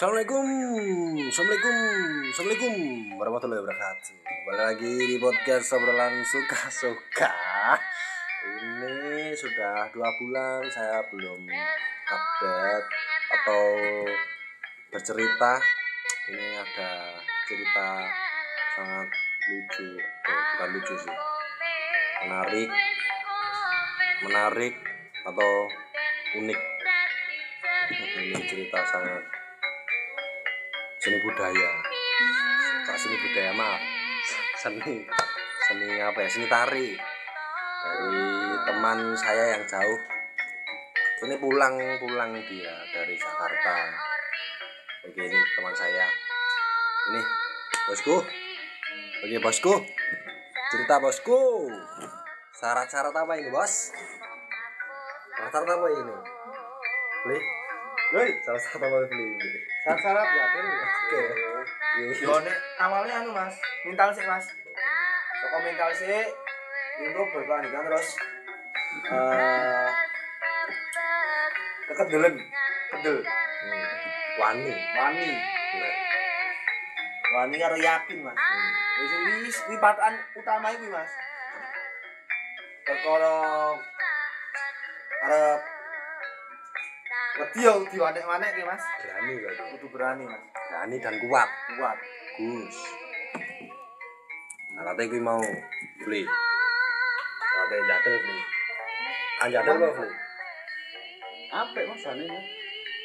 Assalamualaikum, Assalamualaikum, Assalamualaikum warahmatullahi wabarakatuh. Kembali lagi di podcast obrolan suka-suka. Ini sudah dua bulan saya belum update atau bercerita. Ini ada cerita sangat lucu, oh, bukan lucu sih, menarik, menarik atau unik. Ini cerita sangat seni budaya. Kak seni budaya maaf seni seni apa ya? Seni tari. Dari teman saya yang jauh. Ini pulang pulang dia dari Jakarta. Oke ini teman saya. Ini bosku. Oke bosku. Cerita bosku. Syarat-syarat apa ini bos? Syarat-syarat apa ini? Beli Woi, syarat-syarat apa beli Syarat-syarat ya, kan? oke Yo nek awalnya anu Mas, mental sih Mas. Soko mental sih untuk berkelanjutan terus eh kekedelan, kedel, Hmm. wani wani, wani karo yakin Mas. Wis wis kuwi patokan utama kuwi Mas. Perkara arep wedi yo diwanek-wanek ki Mas. berani berarti Kudu berani Mas. berani dan kuat Kuat. Gus katanya gue mau beli katanya jadel beli anjadel mau beli Apik Mas jane Mas.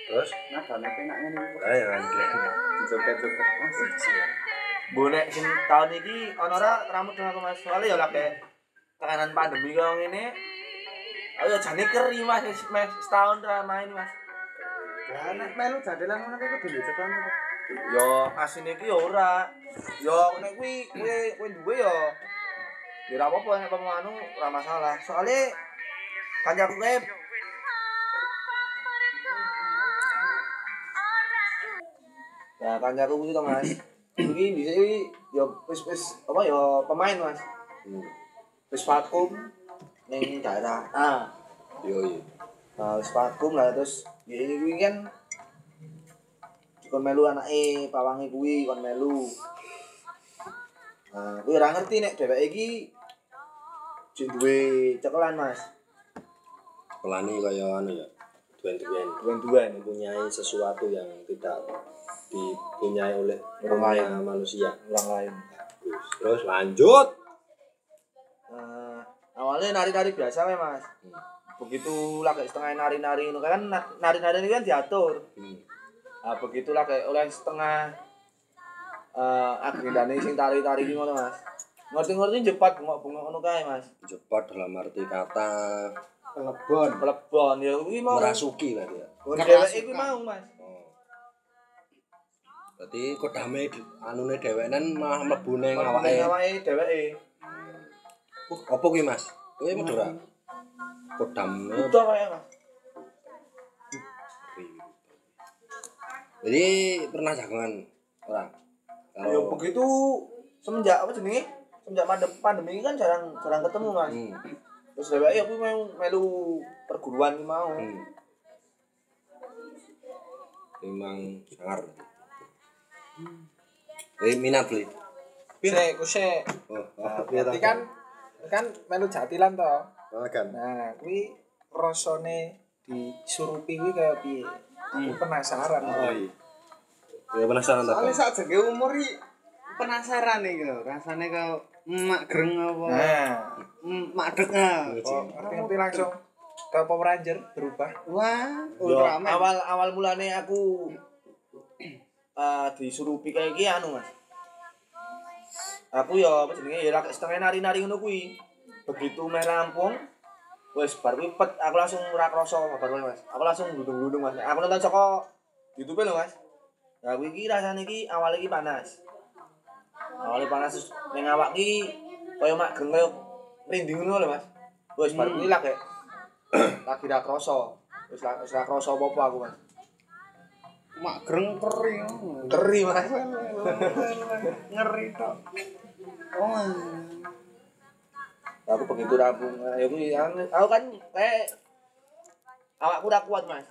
terus Nadane penak ngene iki. ayo anjir Joget-joget Mas. Bonek sing tahun iki ana ora rambut dengan aku Mas. Soale ya lagi tekanan pandemi kaya ngene. Ayo jane keri Mas setahun ra main Mas. Lah nek melu jadelan ngono kuwi kudu dicekel. Yo asine iki ya ora. Yo nek kuwi kuwi kuwi duwe yo. Ya ora apa-apa nek kamu anu ora masalah. Soale kancaku kae Nah, kancaku kuwi to Mas. Iki bisa iki yo wis wis apa yo pemain Mas. hmm. Wis vakum ning daerah A. yo iya Nah, wis vakum lah terus ya kuwi kan kon melu anake pawange kuwi kon melu. Nah, kuwi ora ngerti nek dheweke iki jek duwe cekelan Mas. pelani kaya anu ya duen-duen Duwen-duwen. mempunyai sesuatu yang tidak dipunyai oleh Orang lain. manusia Ulang lain. Bagus. terus lanjut Nah, awalnya nari-nari biasa ya Mas. Begitu lagi setengah nari-nari itu kan na- nari-nari ini kan diatur. hmm. Nah, begitu lagi oleh setengah eh agendane sing tari-tari iki ngono Mas. Ngerti-ngerti jepat bengok-bengok ngono kae Mas. cepat dalam arti kata Kelebon. Plebon ya kuwi mau. merasuki lah dia Oh, Dheweke kuwi mau Mas. oh. berarti kodame anune dhewenan malah mlebu ning Ning awake awake dheweke. Uh, apa kuwi Mas? Kuwi medora. Kodam. Udah kaya Mas. Jadi pernah jagongan orang. Ya Kalau begitu semenjak apa jenenge? Semenjak pandemi, pandemi ini kan jarang jarang ketemu Mas. hmm. Terus dheweke aku mau melu perguruan iki mau. hmm. Memang sangar. Eh minat beli. Sik, ku sik. Oh, Nah, apa ya berarti kan kan melu jatilan to. Kan. Nah, kuwi rasane disurupi kuwi kaya piye? Aku penasaran. Oh iya. Ya penasaran tak? Soalnya saat jenge umur iki penasaran nih lho, rasane kaya mak greng apa. Nah, Mm, Mak dek ah. kok ngerti langsung ke Power Ranger berubah. Wah, Ultraman. awal awal mulane aku eh disuruh kayak iki anu Mas. Aku ya apa jenenge ya lagi setengah nari-nari ngono kuwi. Begitu meh rampung wis bar kuwi pet aku langsung ora krasa bar kuwi Mas. Aku langsung gludung-gludung Mas. Aku nonton saka YouTube lho Mas. Nah kuwi iki rasane iki awal iki panas. Awalnya panas ning awak iki kaya mak geng kaya rinding ngono lho Mas. Wis bar kuwi lagi lagi ra krasa. Wis ra wis ra krasa apa-apa aku Mas. Mak greng kering. Keri Mas. Ngeri tok. Oh. Aku begitu rampung ya aku aku kan kayak awakku udah kuat mas.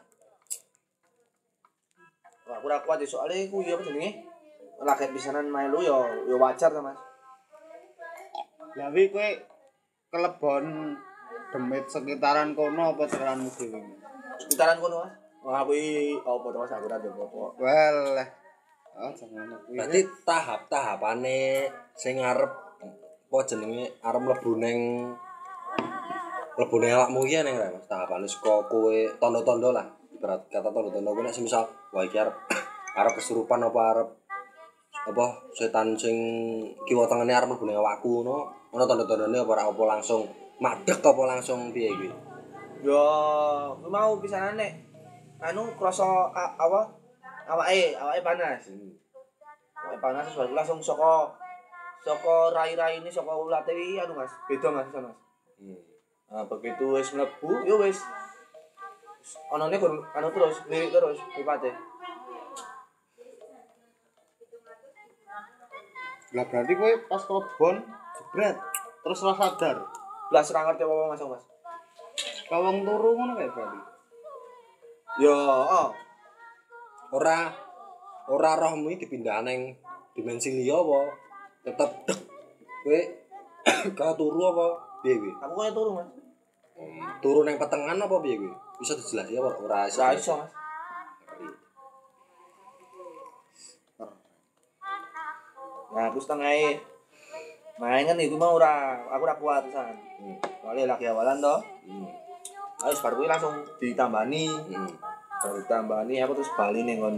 Aku ora kuat ya soalnya aku ya apa jenenge? Lagi pisanan melu ya ya wajar ta Mas. Wi kowe kelebon demit sekitaran kono apa cekeranmu dhewe? sekitaran kono Mas. Wah aku iki apa to Mas? Aku ora ndelok apa Well, eh. oh jangan kuwi. Berarti tahap-tahapane sing arep apa jenenge arep mlebu ning mlebu ning awakmu iki ning ra Mas tahapane saka kowe tondo-tondo lah. Ibarat kata tondo-tondo kuwi nek semisal wah iki arep arep kesurupan apa arep apa setan sing kiwa tengene arep mlebu ning awakku ngono. Ono tondo-tondone apa ora apa langsung madeg apa langsung piye iki? yo mau pisanan nek anu krasa apa awake awake panas awake panas langsung saka saka rai-rai ini saka ulate iki anu Mas beda Mas bisa, Mas Hmm. Nah, begitu wis mlebu, yo wis onone gur anu terus, lirik terus mripate. Lah berarti kowe pas kelebon jebret terus ora sadar. Blas ora ngerti apa Mas Mas. Kawang turu ngono kae berarti. Yo, oh. Ora ora rohmu iki dipindah ning dimensi liya apa tetep dek kowe ka turu apa piye kuwi? Aku kaya turu, Mas. Turu ning petengan apa piye kuwi? Bisa dijelasi apa ora iso? Ora iso, Mas. Nah, aku setengah main kan itu mau ora aku ora kuat pisan. Hmm. Soalnya lagi awalan toh. Hmm. Terus baru kuwi langsung ditambani, Hmm. baru ditambani aku terus bali ning nggon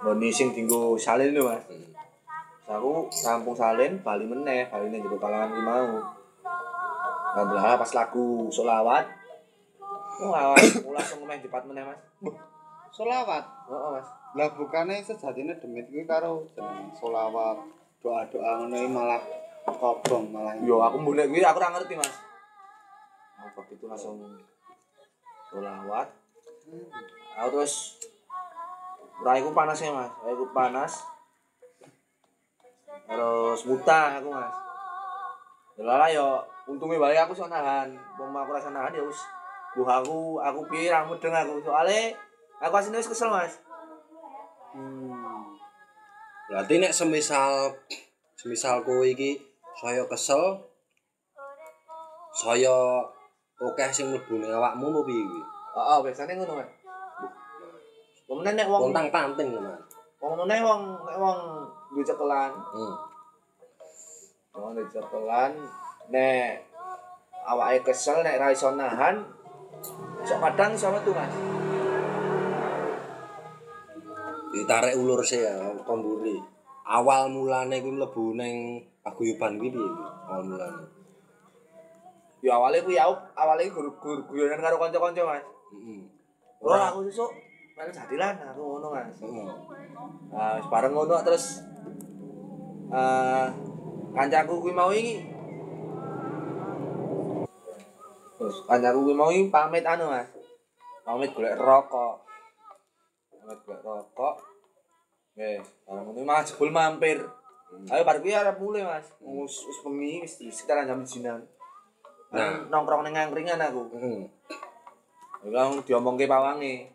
nggon sing dinggo salin lho, Mas. Hmm. Aku rampung salin, bali meneh, bali ning jero kalangan ki mau. Alhamdulillah pas lagu solawat. Oh, awak langsung main cepat meneh, Mas. Solawat. Heeh, Mas. Lah bukane sejatine demit kuwi karo jeneng solawat, doa-doa ngono iki malah kobong malah. Yo aku mulai kuwi aku ora ngerti, Mas. Nah, begitu langsung solawat. Aku terus raiku panas ya, Mas. Raiku panas. Terus muntah aku, Mas. Lala yo untungnya bae aku iso nahan. Wong aku rasa nahan ya wis. Buh aku aku piye ra mudeng aku. Soale aku asine wis kesel, Mas. Hmm. Berarti nek semisal semisal kowe iki saya kesel saya akeh sing mlebu ning awakmu apa piye kuwi? Heeh, biasane ngono, Mas. Kemudian nek wong Kontang panting teman. wong meneh wong nek wong duwe cekelan, Hmm. wong duwe cekelan nek awake kesel nek ra iso nahan sok kadang iso metu Mas. Ditarik ulur sih ya pemburi. Awal mulane kuwi mlebu ning paguyuban kuwi piye? Awal mulane. Ya awale kuwi au awale gur-gur guyonan karo kanca-kanca Mas. Heeh. Ora aku sesuk melu jadilan aku ngono Mas. Heeh. Nah, wis bareng ngono terus eh kancaku kuwi mau iki Terus kancaku kuwi mau iki pamit anu Mas. Pamit golek rokok. Pamit golek rokok. Wes, bareng ngono Mas jebul mampir. Ayo bar kuwi arep mulai Mas. Wis wis bengi wis sekitaran jam jinan. Nah. Nah, nongkrong ning angkringan aku. Heeh. Langsung diomongke pawange.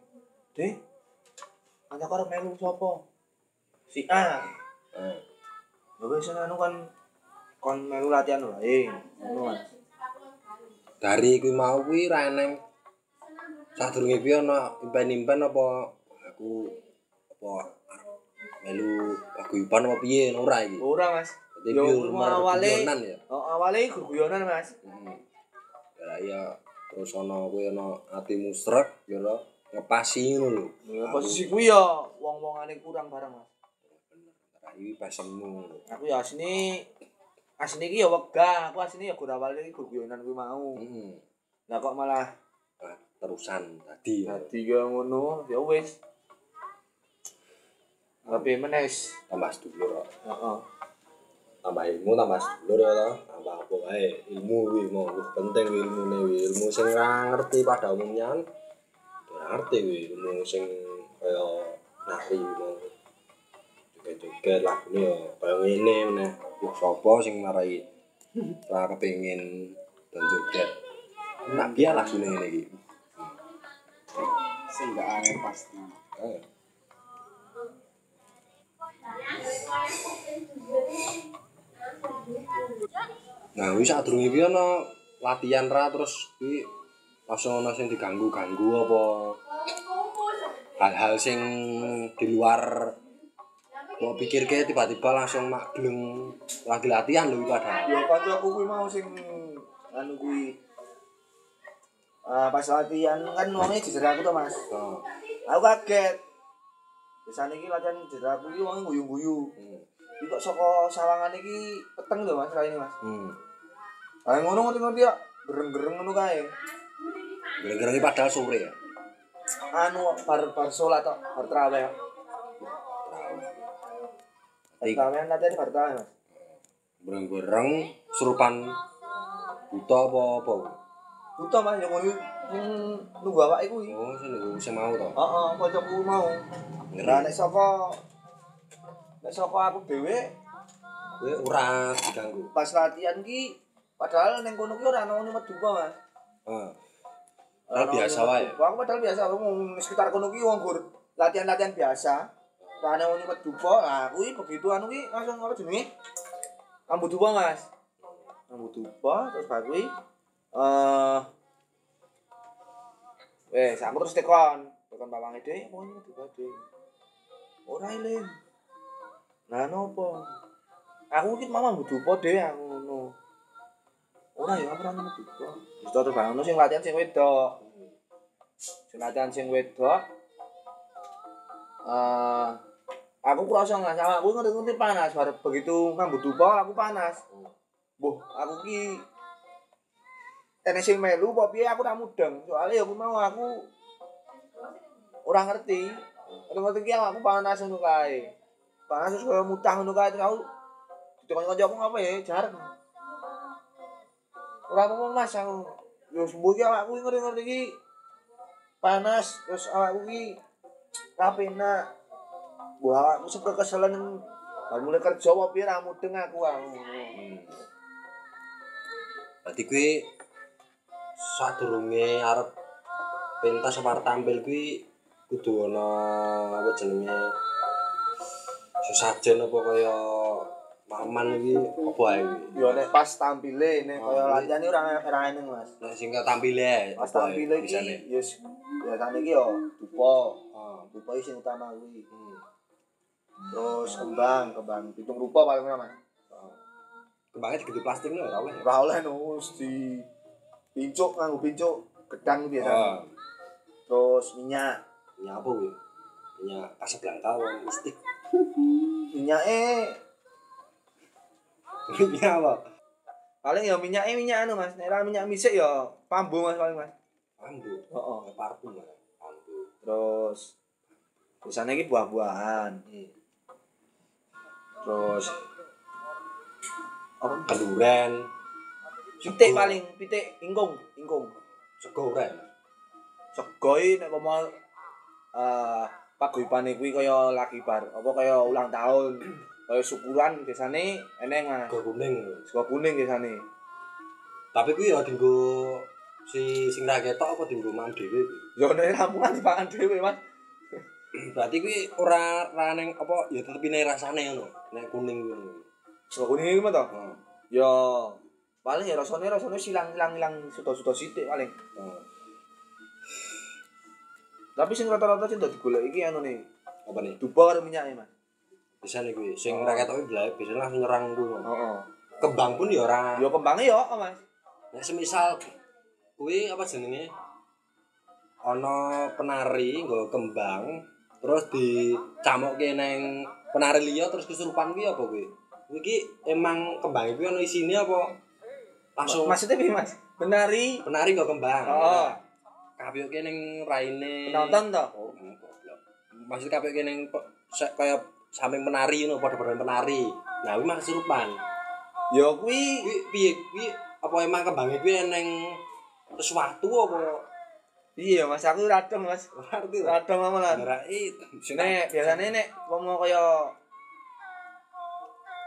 Dek, kanca karo melu sapa? Si A. Eh. Ya wis anu kan kon melu latihan wae. Ngono Mas. Dari kuwi mau kuwi ra eneng sadurunge kuwi ana impen-impen apa aku apa melu paguyuban apa piye ora iki. Ora Mas. Dadi awale. guyonan. Oh, awale gur-guyonan Mas. Heeh. Ya ya terus ana kuwi ana atimu srek ya ora ngepasi ngono lho. Posisi kuwi ya wong-wongane kurang bareng Mas. Ora iki pasengmu. Aku ya asine asine iki ya wegah, aku asine ya gur awale iki gur-guyonan kuwi mau. Heeh. Lah kok malah Ah, terusan tadi ya. dadi kaya ngono, ya wis. Tapi menes. tambah sedulur. Heeh. tambah ilmu tambah sedulur ya toh tambah apa wae ilmu kuwi mau penting ilmune kuwi ilmu sing ora ngerti pada umumnya ora ngerti kuwi ilmu sing kaya nari kabar lagune yo kaya ngene meneh. Kok sapa sing marai? Ra kepengin dan juga nak dia lah sini ini gitu sehingga aneh pasti. Eh. Nah wis sadurunge piye ana latihan ra terus iki langsung ana sing diganggu-ganggu apa? Hal-hal sing di luar mau pikir ke tiba-tiba langsung mak gelem lagi latihan lho iku ada. Ya kancaku kuwi mau sing anu kuwi Ah, pas latihan kan wongnya jejer aku tuh mas Nah, aku kaget biasanya iki latihan jejer aku iki wongnya guyu-guyu hmm. iki kok saka sawangan iki peteng lho mas ini mas Hmm. Lah ngono ngerti-ngerti ya gereng-gereng ngono kae ini padahal sore ya. anu bar bar salat tok bar traweh bar Ik- traweh latihan traweh mas Bereng-bereng serupan buta apa apa. buta mas yang ngono sing nunggu awake kuwi Oh, sing nunggu sing mau to. heeh kancaku mau Ngeri. nek saka nek saka aku dhewe Kowe ora diganggu. pas latihan ki padahal ning kono ki ora ono medu apa, Mas. Heeh. Ora Padahal ono biasa wae. Aku padahal biasa aku mau sekitar kono ki wong latihan-latihan biasa. Ora ono nyumet dupa. Nah, kuwi begitu anu ki langsung apa jenenge? Ambu dupa, Mas. Ambu dupa terus bar kuwi eh Wes, aku terus tekon, tekon bawange dhewe, mau nyumet dupa dhewe. Ora iling. Lah nopo? Aku ki mama ambu dupa dhewe aku ngono. Ora ya aku nyumet dupa. Terus terus bangun sing latihan sing wedok. Sing latihan sing wedok. Eh aku kurasa nggak sama aku ngerti-ngerti panas bar begitu ngambut dupa aku panas. Boh, aku ki enek sing melu piye aku ora mudeng. Soale ya aku mau aku ora ngerti. Ora ngerti ki aku panas ngono kae. Panas terus kaya mutah ngono kae terus aku Ditekan kancaku ngapa ya jar. Ora apa Mas aku. Yo sembuh ki awakku ngerti-ngerti ki panas terus awakku ki kapena. Wah, aku sepek keselen Baru mulai kerja apa piye ra mudeng aku aku. Hmm. Berarti kuwi sadurunge arep pentas apa tampil kuwi kudu ana apa jenenge sesajen apa kaya maman iki apa ae kuwi. Yo nek pas tampile nek Oh, kaya latihan iki ora ora eneng Mas. Nek sing tampile Pas tampile iki bisane. yes biasane iki yo dupa. Oh. Dupa iki sing utama kuwi. Terus kembang, kembang pitung rupa paling ora Mas. Kembangnya digede plastik lho ora oleh. Ora oleh no mesti pincuk nganggo pincuk gedang biasa. Oh. Terus minyak. Minyak apa kuwi? Minyak Casablanca apa mistik? Minyake Minyak apa? paling ya minyake minyak anu Mas. Nek ora minyak misik ya pambu Mas paling Mas. Ambu. Heeh. Kayak parfum ya. Ambu. Terus biasanya iki buah-buahan. Hmm. Terus apa? Keluren. Pitik paling, pitik ingkung, ingkung. Sego uren. Sego nek pomo eh paguyubane kuwi kaya lagi bar, apa kaya ulang tahun, kaya syukuran biasane eneng Mas. Sego kuning. Sego kuning biasane. Tapi kuwi ya dinggo si sing ra ketok apa dinggo mam dhewe. Ya nek rampungan dipangan dhewe Mas. Berarti kuwi ora ra neng apa ya tetep ine rasane ngono. Nek kuning kuwi. Sego kuning iki mah to. Heeh. Ya paling ya rasane rasane silang-ilang suto-suto sithik paling. Heeh. Tapi sing rata-rata sing dadi golek iki anu nih, Apa nih? dupa karo minyake Mas. Biasane kuwi sing ra ketok kuwi blae biasane langsung nyerang kuwi. Heeh. Kembang pun ya ora. Ya kembange ya kok Mas. Nek semisal kuwi apa jenenge? Ana penari nggo kembang terus dicamokke neng penari liya terus kesurupan kuwi apa kuwi? Iki emang kembang kuwi ana isine apa langsung Maksudnya piye Mas? Benari penari nggo kembang. Oh. Kapioke ning raine penonton to. Oh. Maksud kapioke ning kaya samping penari ngono padha-padha penari. Nah, kuwi mah kesurupan. Ya kuwi piye? Kuwi apa emang kembange kuwi eneng sesuatu apa iya Mas aku radong Mas. ngerti to? Radong amalan. Ngerai Nek biasane nek wong kaya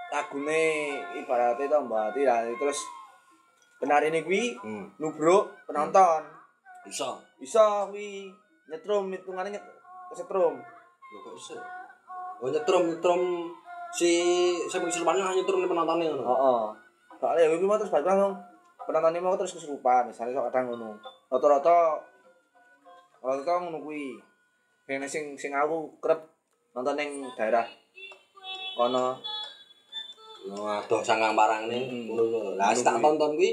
lagune ibaratnya to mbati lah terus penarine kuwi Hmm, nubruk penonton. iso. Bisa kuwi nyetrum hitungane nyet setrum. Lho kok iso? Oh nyetrum nyetrum si sing kesurupan hanya nyetrum ning penontone ngono. Heeh. soalnya ya mau terus balik langsung penontonnya mau terus kesurupan misalnya sok kadang ngono rata-rata rata-rata ngono kuwi yang sing sing aku kerep nonton ning daerah kono Waduh sangkang parang nih, Hmm. ngono lho. Lah tak tonton kuwi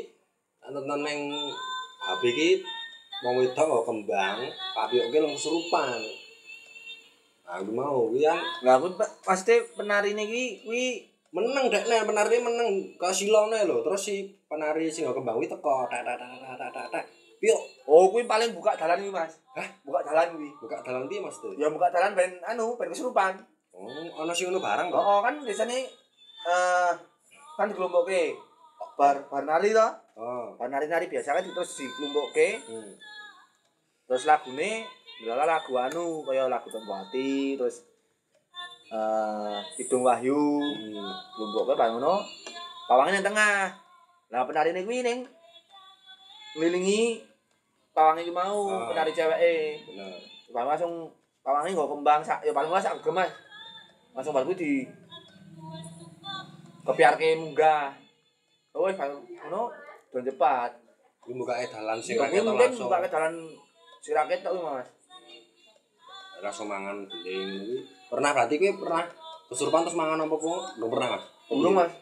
tak tonton ning HP iki wong wedok kembang, tapi oke langsung kesurupan. Aku mau kuwi kan lah aku pa- pasti penari ini kuwi kuwi meneng dek nih penari meneng ke silone lho terus si penari sing kembang kuwi teko tak tak tak tak tak piyo oh kuwi paling buka dalan kuwi mas. Hah? buka dalan kuwi. Buka dalan piye Mas ya buka dalan ben anu ben kesurupan oh ana sing ngono barang kok? Oh kan biasanya eh kan dikelompokke bar bar nari to? Oh. Bar nari nari biasa kan terus dikelompokke hmm. terus lagune lala lagu anu kaya lagu Tempati terus eh Kidung Wahyu. Hmm. lumpuke bareng ngono. Nang tengah. Lah penari kuwi ning ngelilingi pawangnya iki mau Ah. penari ceweke. Bener. Bang langsung pawangnya nggo kembang sak ya paling ora sak gemas langsung bar kuwi di kepiarke munggah. Oh wis ngono don cepat. Kuwi buka dalan sing mungkin langsung. buka ke dalan siraket tok kuwi, Mas. Langsung mangan beling kuwi pernah berarti kuwi pernah kesurupan terus mangan apa kok? Belum pernah Mas? Belum, Mas.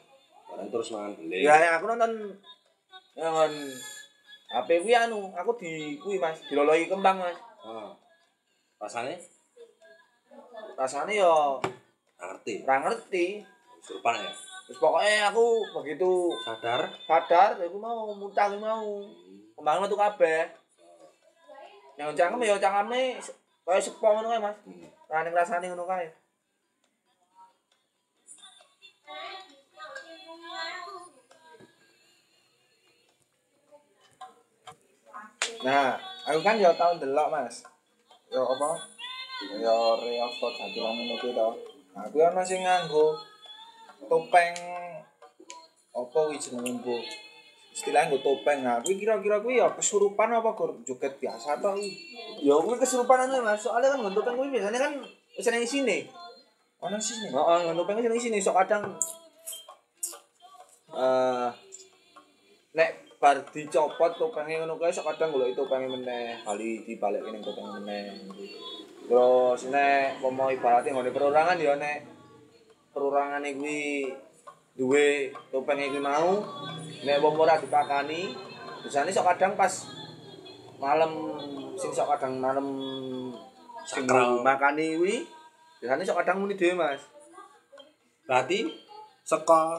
Barang terus mangan beling Ya, aku nonton dengan HP kuwi anu, aku di kuwi Mas, dilolohi kembang Mas. oh. rasanya Rasane yo ngerti ora ngerti. kesurupan ya Terus pokoknya aku begitu sadar sadar, aku mau muntah aku mau. Kembang metu kabeh. Yang cangkem ya cangkeme kaya sepo ngono kae, Mas. Hmm. Rasane rasane ngono kae. Nah, aku kan ya tau ndelok, Mas. Ya apa? Ya reok kok jatilan ngono kuwi to. Nah, kuwi ana sing nganggo topeng apa kuwi jenenge Bu? Istilahnya nggo topeng. Nah, kuwi kira-kira kuwi ya kesurupan apa gur joget biasa to kuwi? Ya kuwi kesurupan anu Mas, soalnya kan ngentupeng kuwi biasanya kan wis nang isine. Ana sini. Heeh, ngentupeng wis nang isine sok kadang eh nek bar dicopot topenge ngono kae sok kadang golek topenge meneh, kali dibalekke ning topeng meneh. Terus nek pomo ibarate nggone perorangan ya nek perorangane kuwi duwe topenge kuwi mau, nek pomo ora dipakani, biasane sok kadang pas malam sing sok kadang malam sing makani kuwi biasane sok kadang muni dhewe Mas. berarti saka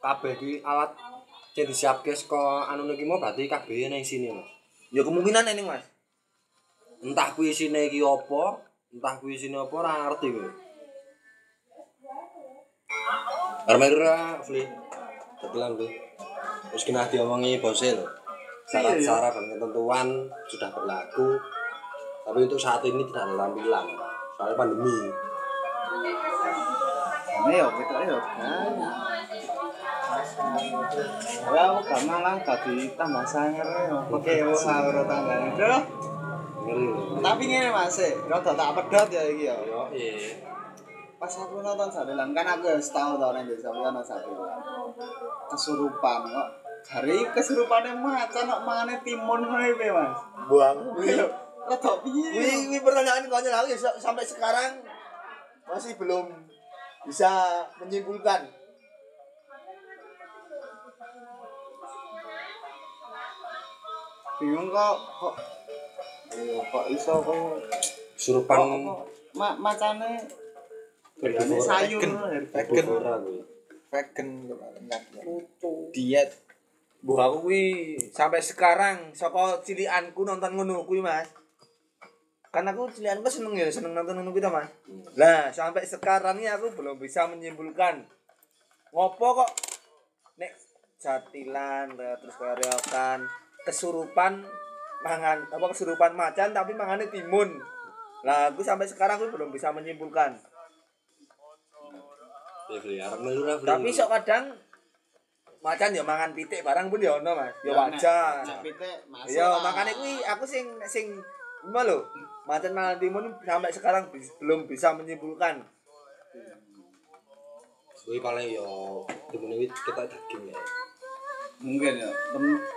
kabeh kuwi alat sing disiapke saka anu niki mau berarti kabeh nang sini Mas. Ya kemungkinan ini Mas. entah kuwi isine iki apa entah kuwi isine apa ora ngerti kowe. Armera Fli? Tetelan Fli Terus kena diomongi bose lho. Syarat-syarat dan ketentuan sudah berlaku. Tapi untuk saat ini tidak ada tampilan Soalnya pandemi. Ini ya kita ya. Ya aku gak malah tadi tambah sanger. Oke, sahur tanggane. Duh, Ngeri lho tapi ngene Mas, eh, rada tak pedhot ya iki ya. Yo, iya Pas aku nonton Sadelan kan aku wis tau to ning desa kuwi ana Sadelan. Kesurupan kok. Hari kesurupane macan kok mangane timun ngono iki, Mas. Buang. Rada piye? Wih pertanyaan konyol aku ya sa- sampai sekarang masih belum bisa menyimpulkan. Bingung kok kok Iya, kok iso kok Surupan kok ma macane Bedane sayur Vegan. Vegan kan. Diet. Bu aku kuwi sampai sekarang saka cilianku nonton ngono kuwi Mas. Kan aku cilianku seneng ya seneng nonton ngono kuwi Mas. Lah, sampai sekarang ini aku belum bisa menyimpulkan ngopo kok nek jatilan terus kayak reokan kesurupan mangan apa kesurupan macan tapi mangane timun. Lah, aku sampai sekarang aku belum bisa menyimpulkan. Tapi sok kadang macan ya mangan pitik barang pun ya ono Mas. Ya wajar. Ya makanya kuwi aku sing sing gimana lho? Macan mangan timun sampai sekarang belum bisa menyimpulkan. Kuwi paling yo timun iki kita daging ya Mungkin ya.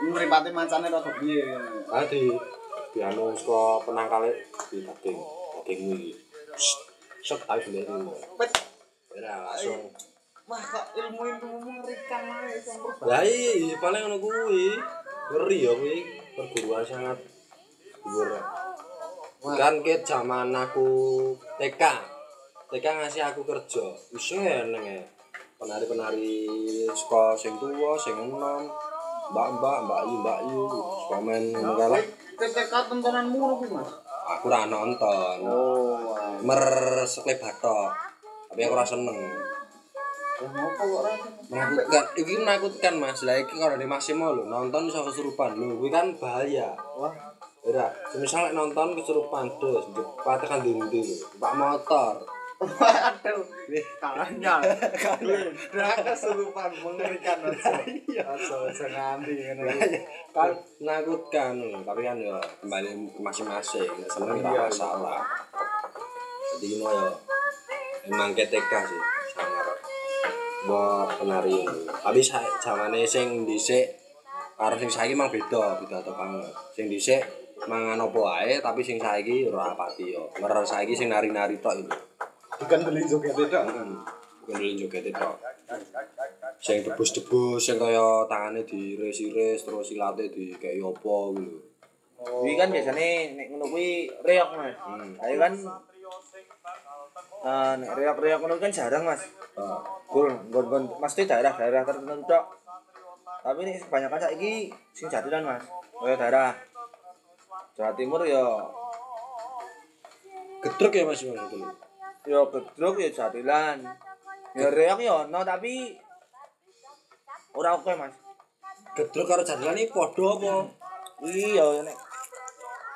Mripate macane rada piye. Tadi dianu saka penangkale di daging. Daging iki. Ae beli iki. Ya langsung. Wah, kok ilmu itu mengerikan ae. Lah iya paling ngono kuwi. Ngeri ya kuwi perguruan sangat dhuwur. Kan ke zaman aku TK. TK ngasih aku kerja. Wis eneng. Penari-penari saka sing tuwa, sing enom, mbak-mbak, mbak Yu, mbak Yu, suka main ngono. TTK tontonanmu ngono kuwi, Mas. Aku ora nonton. Oh, wah. Mer sekle batok. Tapi aku ora seneng. Menakutkan, iki menakutkan Mas. Lah iki kalau di Massimo lho, nonton iso kesurupan. Lho, kuwi kan bahaya. Wah, Ora, semisal nek nonton kesurupan terus, jepate kan dindi lho. Pak motor. Waduh, kalahnya. Dah kesurupan mengerikan Iya. Iki. Kan menakutkan lho, tapi kan ya kembali ke masing-masing. Seneng ora masalah. Jadi ngono ya. Emang KTK sih sangar. Mbok penari ini. Tapi zamane sing dhisik karo sing saiki mang beda, beda to banget. Sing dhisik mangan apa wae, tapi sing saiki ora pati yo. Mer saiki sing nari-nari tok itu. Bukan beli joget itu. Bukan dulu joget itu. Sing debus-debus, sing kaya tangane diiris-iris terus silate di kayak apa gitu. Kuwi kan biasane nek ngono kuwi reok Mas. Hmm. Ayo kan eh nek reok-reok ngono kan jarang Mas. Ah. Gur, gon-gon mesti daerah-daerah tertentu tok. Tapi ini kebanyakan saiki sing jadilan Mas. Kaya daerah Jawa Timur ya Gedrek ya Mas Mas itu. Ya gedruk ya jadilan. Ya reok ya ono tapi ora oke Mas. Gedrek karo jadilan iki padha apa? Iya nek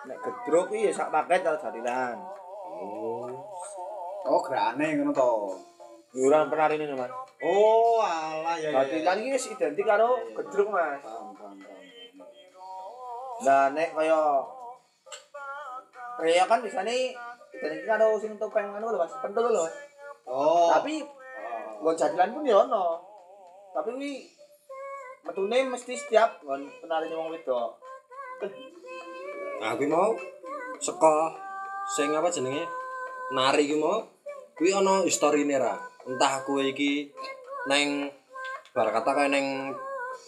nek gedruk iki ya sak paket karo jadilan. Oh. Oh, grane ngono to. Yuran penari ini Mas. Oh, alah ya. Jadilan iki wis identik karo gedruk Mas. Paham, paham, paham. Lah nek kaya Rea kan biasanya identik karo sing topeng anu lho Mas, pentul lho Mas. Oh. Tapi nggon jadilan pun ya ono. Tapi kuwi metune mesti setiap nggon penari wong wedok. Nah, kuwi mau saka sing apa jenenge? Nari ki mau kuwi ana historine ra. Entah kowe iki neng bar kata kaya neng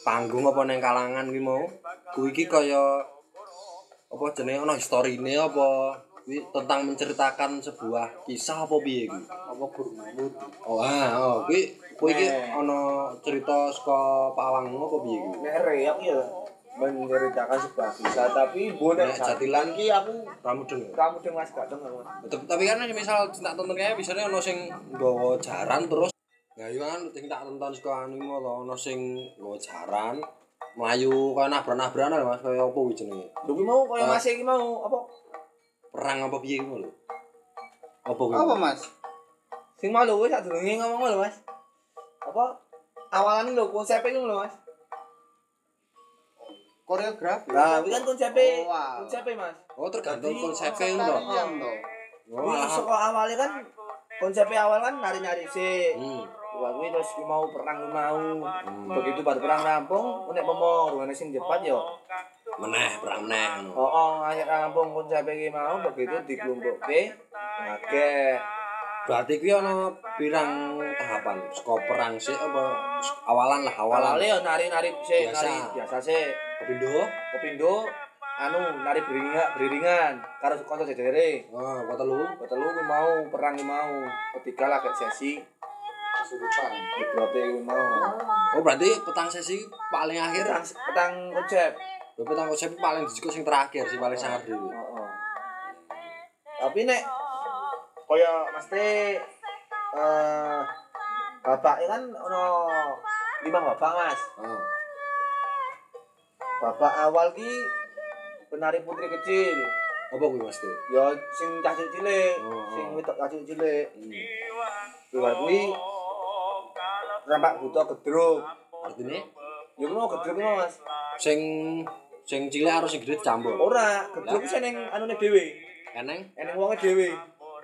panggung apa neng kalangan ki mau. Kuwi iki kaya apa jenenge ana historine apa kuwi tentang menceritakan sebuah kisah apa piye kuwi? apa guru mamut? Oh, ah, oh, kuwi kuwi iki ana cerita saka Pak Awangmu apa piye kuwi? Nek Rea ya menceritakan sebuah kisah tapi bonek Nek jadilan iki aku Ramudeng. ya? kamu deng Mas gak deng. Tapi, kan misal tak tonton kayak biasanya ono sing nggawa jaran terus Nah, iya kan sing tak tonton saka anu mau to ono sing nggawa jaran melayu kaya nabrak-nabrakan lho Mas kaya apa kuwi jenenge? Lho kuwi mau kaya Ah. Mas iki mau apa Perang apa piye kuwi lho? Apa kuwi? Apa, Mas? sing mau lho wis sadurunge ngomong lho Mas. Apa awalan lho konsep iki lho Mas. Koreografi. Nah, kuwi kan konsepnya, Oh, wow. konsepnya Mas. Oh, tergantung Konsep lho. tarian to. Oh, saka awalnya kan konsepnya awal kan nari-nari sih. Hmm. Wah, kuwi terus mau perang mau. Hmm. Begitu baru perang rampung, nek mau ruane sing cepat yo. Meneh, perang meneh. Oh, oh, akhir rampung konsepnya iki mau begitu dikelumpukke. Akeh. Berarti kuwi ana pirang tahapan? Saka perang sih apa awalan lah, awalan. Awalnya yo nari-nari sih, Biasa. nari biasa sih. Kepindo? Kepindo anu nari beriringan, beriringan karo kanca jejere. Oh, apa telu? Ketelu kuwi mau perang kuwi mau. Ketiga lagi sesi Kesurupan. kuwi mau. Oh, berarti petang sesi paling akhir Petang petang konsep. Lho petang konsep paling disebut sing terakhir sing paling sangat dhewe. Heeh. Tapi nek kaya mesti eh bapak kan ono lima bapak Mas. Oh. Bapak awal ki penari putri kecil. Apa kuwi Mas? Ya sing cah cilik, Oh, sing oh. wedok cah cilik. Hmm. Luar kuwi rampak buta gedruk. Artine Ya kuwi mau gedruk Mas. sing sing cilik karo sing gede campur. Ora, gedruk sing ning anune dhewe. Eneng Eneng wonge dhewe.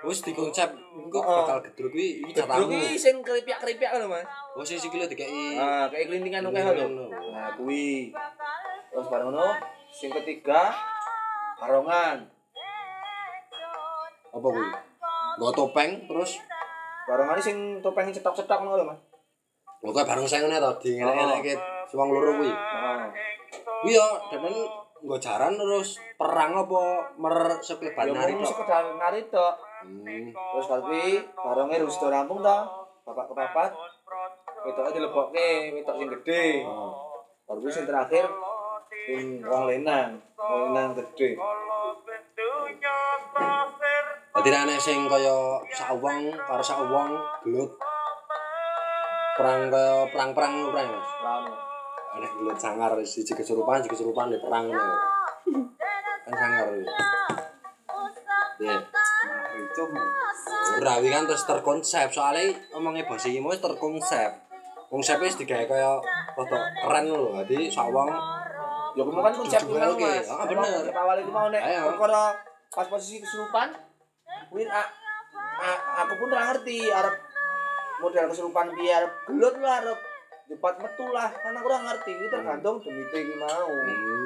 Wis dikonsep engko bakal gedruk kuwi iki Gedruk jatahmu. iki sing keripyak-keripyak lho, Mas. Oh sing sikile dikeki. Ah, kayak kelintingan oke lho. Nah, kuwi. Terus bareng ngono, sing ketiga barongan. Apa kuwi? Nggo topeng terus Barongan sing topeng cetok-cetok ngono lho, Mas. lho kok bareng saya ngene to diengelek-elekke wong loro kuwi. Heeh. Yo denen nggo jaran terus perang apa mer seklebat Ya nari mung tok. sekedar nari tok. Hmm. Terus bar kuwi baronge wis do rampung to. Bapak kepapat. Wetoke dilebokke, wetok sing gedhe. Baru kuwi sing terakhir sing wong lenang, wong lenang gedhe. Dadi nek ana sing kaya sak wong karo sak wong gelut perang kaya perang-perang ngono perang Mas. Lama. Enek gelut sangar siji kesurupan, siji kesurupan di perang ngono. Kan sangar. Ya. Mari cum. Ora wi kan terus terkonsep soalnya omongnya bahasa wis terkonsep. Konsepnya wis digawe kaya rada keren lho. Dadi sak wong Ya kuwi kan konsep Jujur kuwi oke. Mas. Ah, bener. Konsep awal itu mau nek perkara pas posisi kesurupan kuwi a- a- aku pun ora ngerti arep model kesurupan arep gelut lah arep cepat metu lah kan aku ora ngerti iki tergantung demite iki mau. Hmm.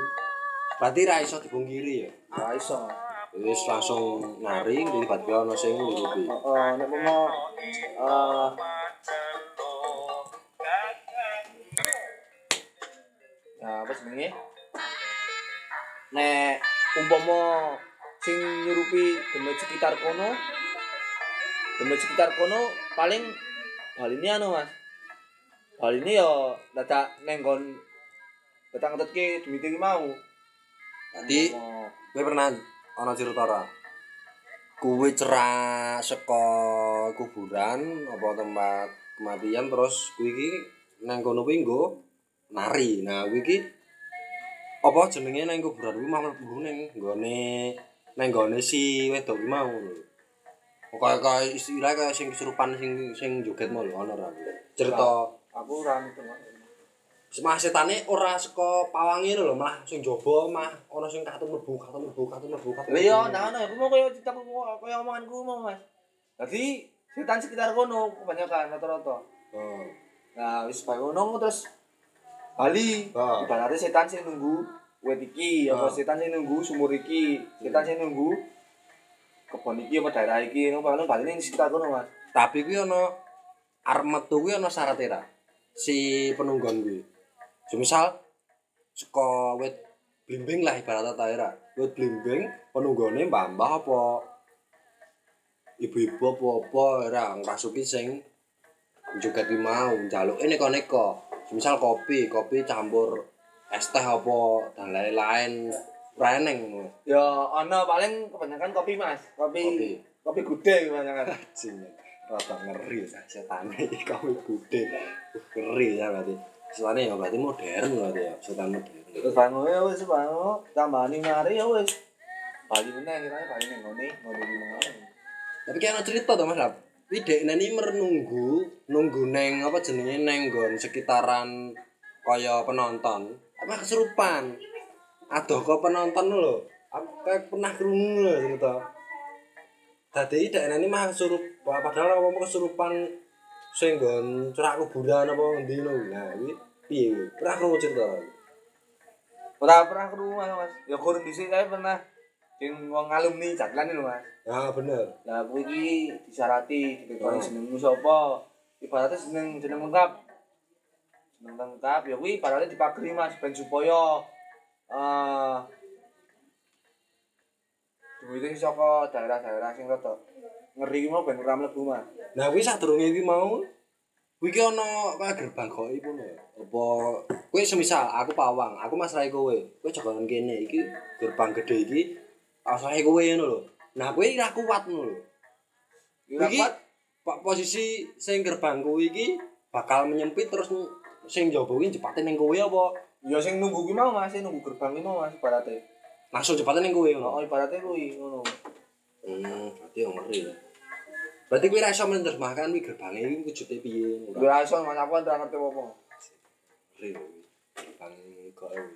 Berarti ra iso dipungkiri ya. Ora iso. Wis langsung nari tiba-tiba ana sing nuruti. Heeh, nek mau eh Ya, apa jenenge? Nek umpama sing nyurupi demit sekitar kono demit sekitar kono paling baline anu Mas. Baline ya dadak nenggon dadak ngetetke demit iki mau. Berarti Umpama- kowe pernah ana cerita ora? Kuwi cerak saka kuburan apa tempat kematian terus nang kono kuwi nggo nari. Nah, kuwi iki apa jenenge nang kuburan kuwi mau mlebu ning nggone nang nggone si wedok mau. Kaya kaya istilah kaya sing kesurupan sing sing joget mau ana ora. Cerita aku ora. Semah setane ora saka pawange lho malah sing jaba mah ana sing katut mlebu, katut mlebu, katut mlebu, katut. Lah iya, nah nah, aku mau kaya ceritaku kaya omonganku mau Mas. Jadi setan sekitar kono kebanyakan rata-rata. Oh. Nah, wis bae ngono terus Bali. Ah. Ibaratnya setan sing nunggu wit iki, apa Ah. setan sing nunggu sumur iki, setan sing nunggu kebon iki apa daerah iki, ngono paling Bali ning sekitar kono, Mas. Tapi kuwi ana arep metu kuwi ana syarat ra. Si penunggon kuwi. Semisal saka wit blimbing lah ibaratnya ta era. Wit blimbing penunggone mbah-mbah apa ibu-ibu apa-apa ora ngrasuki sing joget kuwi mau njaluke neko-neko. Semisal kopi, kopi campur es teh apa dan lain-lain ora eneng ngono. Ya ana paling kebanyakan kopi, Mas. Kopi Kopi. kopi gudeg kebanyakan. Rada ngeri ya setan iki bude. Ngeri ya berarti. Setane ya berarti modern berarti ya, setan modern. Terus bangun ya wis bangun, tambani mari ya wis. Bali meneh kira Bali ning ngene, ngono iki. Tapi kayak ana cerita to Mas Lap. Kuwi dekne ini menunggu, nunggu neng apa jenenge neng nggon sekitaran kaya penonton. Apa kesurupan. Adoh kok penonton lho. Aku pernah krungu lho cerita. Dadi dekne ini mah kesurup padahal apa kesurupan sing nggon cerak kuburan apa ngendi lho. Nah, kuwi piye kuwi? Pernah krungu cerita. Ora pernah krungu Mas. Ya kurang dhisik saya pernah sing wong alumni jaglan lho Mas. Ah bener. Lah kuwi iki disyarati Oh. dikon jenengmu sapa? Ibaratnya jeneng jeneng lengkap. Jeneng lengkap ya kuwi ibaratnya dipageri Mas ben supaya eh duwite saka daerah-daerah sing rada ngeri mau ben ora mlebu Mas. Nah kuwi sadurunge kuwi mau kuwi ki ana gerbang gaib ngono ya. Apa kuwi semisal aku pawang, aku masrahe kowe. Kowe jagoan kene iki gerbang gede iki asahe kowe ngono lho. Nah kowe ora kuat ngono lho. Ora Iki kuat. po- posisi sing gerbang kuwi iki bakal menyempit terus sing njaba kuwi jepate ning kowe apa Ya sing nunggu ki mau Mas, nunggu gerbang ki mau Mas ibaratnya. langsung jepate ning kowe Oh, ngono. ibaratnya kuwi ngono. Hmm, berarti yang ngeri ya. Berarti kowe ra iso menerjemahkan kuwi gerbange iki wujude piye. Ora iso Mas aku ora ngerti apa. Lho kuwi. Gerbang gaib.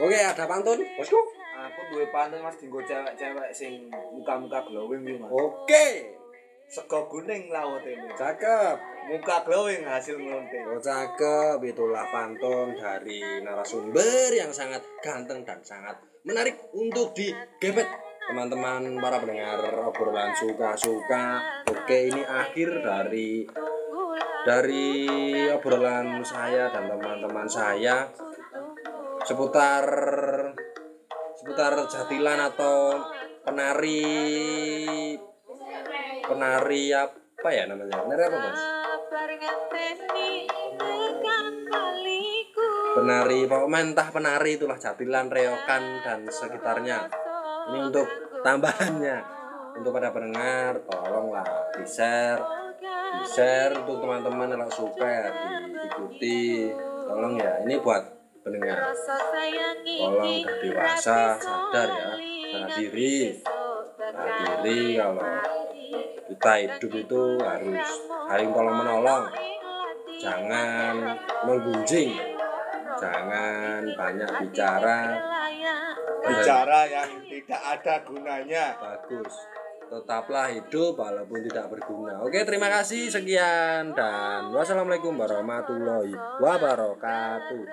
Oke, ada pantun. Bosku. aku duwe pantun Mas dinggo cewek-cewek sing muka-muka glowing kuwi Mas. Oke, Sego kuning lawote. cakep. Muka glowing hasil ngelonte. Oh cakep, itulah pantun dari narasumber yang sangat ganteng dan sangat menarik untuk digepet teman-teman para pendengar obrolan suka-suka. Oke, ini akhir dari dari obrolan saya dan teman-teman saya. Seputar seputar jatilan atau penari penari apa ya namanya? Penari apa mas penari pokoknya entah penari itulah jatilan reokan dan sekitarnya. Ini untuk tambahannya. Untuk pada pendengar tolonglah di share di share untuk teman-teman yang suka diikuti. Tolong ya ini buat pendengar. Tolong udah dewasa sadar ya. Sadar diri. Sadar diri kalau kita hidup itu harus saling tolong menolong jangan menggunjing jangan banyak bicara. Bicara yang tidak ada gunanya. bagus. Tetaplah hidup walaupun tidak berguna. Oke terima kasih. Sekian dan wassalamualaikum warahmatullahi wabarakatuh